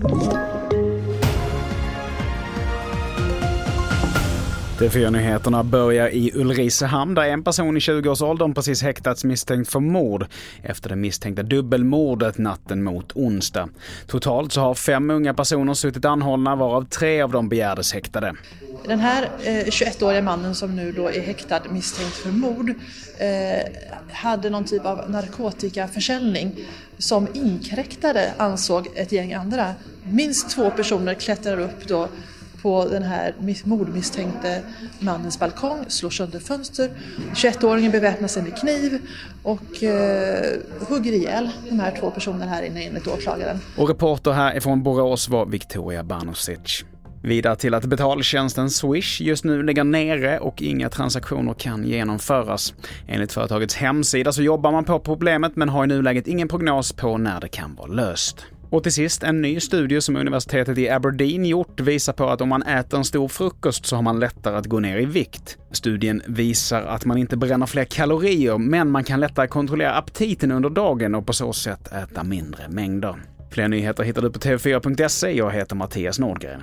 Thank you. TV4-nyheterna börjar i Ulricehamn där en person i 20-årsåldern precis häktats misstänkt för mord efter det misstänkta dubbelmordet natten mot onsdag. Totalt så har fem unga personer suttit anhållna varav tre av dem begärdes häktade. Den här eh, 21-åriga mannen som nu då är häktad misstänkt för mord eh, hade någon typ av narkotikaförsäljning som inkräktade, ansåg ett gäng andra. Minst två personer klättrar upp då på den här mordmisstänkte mannens balkong, slår sönder fönster. 21-åringen beväpnar sig med kniv och eh, hugger ihjäl de här två personerna här inne enligt åklagaren. Och reporter här ifrån Borås var Victoria Banosic. Vidare till att betaltjänsten Swish just nu ligger nere och inga transaktioner kan genomföras. Enligt företagets hemsida så jobbar man på problemet men har i nuläget ingen prognos på när det kan vara löst. Och till sist, en ny studie som universitetet i Aberdeen gjort visar på att om man äter en stor frukost så har man lättare att gå ner i vikt. Studien visar att man inte bränner fler kalorier, men man kan lättare kontrollera aptiten under dagen och på så sätt äta mindre mängder. Fler nyheter hittar du på tv4.se. Jag heter Mattias Nordgren.